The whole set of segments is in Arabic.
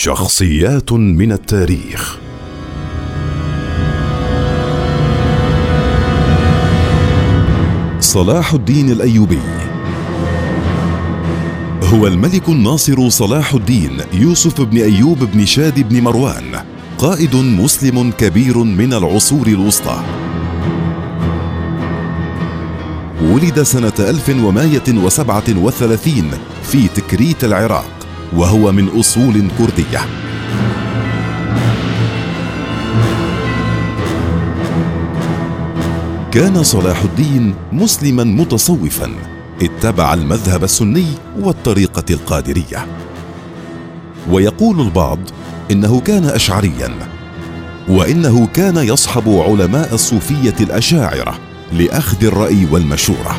شخصيات من التاريخ. صلاح الدين الأيوبي. هو الملك الناصر صلاح الدين يوسف بن أيوب بن شاد بن مروان قائد مسلم كبير من العصور الوسطى. ولد سنة 1137 في تكريت العراق. وهو من أصول كردية. كان صلاح الدين مسلما متصوفا اتبع المذهب السني والطريقة القادرية. ويقول البعض إنه كان أشعريا وإنه كان يصحب علماء الصوفية الأشاعرة لأخذ الرأي والمشورة.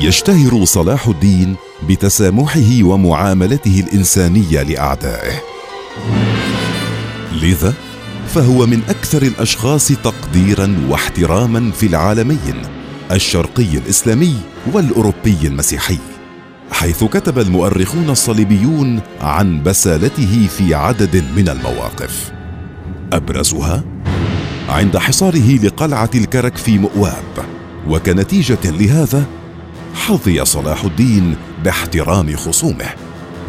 يشتهر صلاح الدين بتسامحه ومعاملته الإنسانية لأعدائه. لذا فهو من أكثر الأشخاص تقديرا واحتراما في العالمين الشرقي الإسلامي والأوروبي المسيحي حيث كتب المؤرخون الصليبيون عن بسالته في عدد من المواقف. أبرزها عند حصاره لقلعة الكرك في مؤواب وكنتيجة لهذا حظي صلاح الدين باحترام خصومه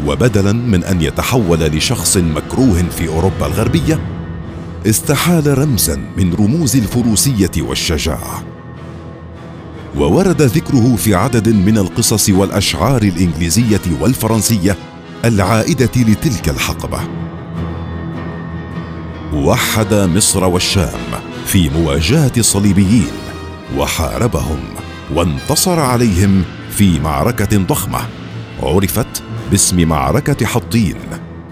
وبدلا من أن يتحول لشخص مكروه في أوروبا الغربية استحال رمزا من رموز الفروسية والشجاعة. وورد ذكره في عدد من القصص والأشعار الإنجليزية والفرنسية العائدة لتلك الحقبة. وحد مصر والشام في مواجهة الصليبيين وحاربهم. وانتصر عليهم في معركة ضخمة. عرفت باسم معركة حطين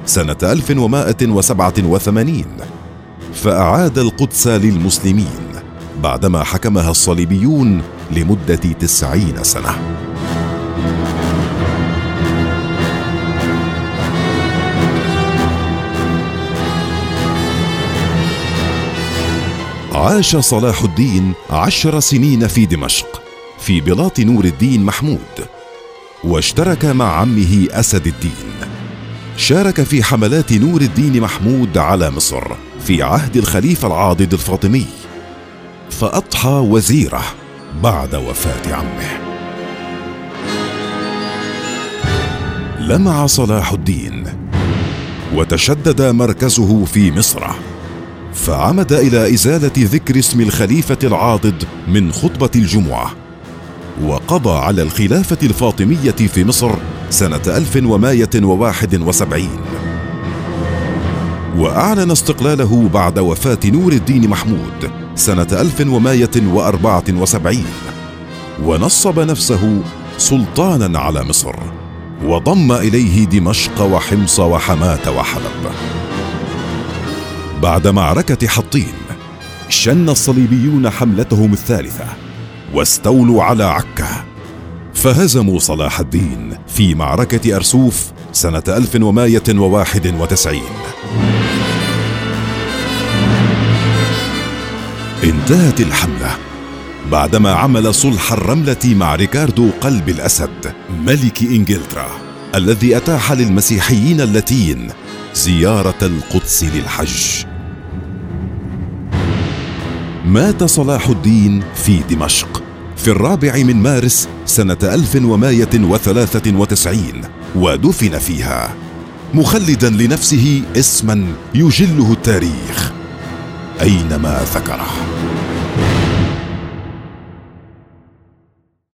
سنة 1187 فأعاد القدس للمسلمين بعدما حكمها الصليبيون لمدة تسعين سنة. عاش صلاح الدين عشر سنين في دمشق. في بلاط نور الدين محمود واشترك مع عمه أسد الدين. شارك في حملات نور الدين محمود على مصر في عهد الخليفة العاضد الفاطمي. فأضحى وزيرة بعد وفاة عمه. لمع صلاح الدين وتشدد مركزه في مصر. فعمد إلى إزالة ذكر اسم الخليفة العاضد من خطبة الجمعة. وقضى على الخلافة الفاطمية في مصر سنة 1171 وأعلن استقلاله بعد وفاة نور الدين محمود سنة 1174 ونصب نفسه سلطانا على مصر وضم إليه دمشق وحمص وحماة وحلب. بعد معركة حطين شن الصليبيون حملتهم الثالثة. واستولوا على عكا. فهزموا صلاح الدين في معركة أرسوف سنة 1191 انتهت الحملة بعدما عمل صلح الرملة مع ريكاردو قلب الأسد ملك إنجلترا الذي أتاح للمسيحيين اللاتين زيارة القدس للحج. مات صلاح الدين في دمشق. في الرابع من مارس سنة 1193 ودفن فيها. مخلدا لنفسه اسما يجله التاريخ أينما ذكره.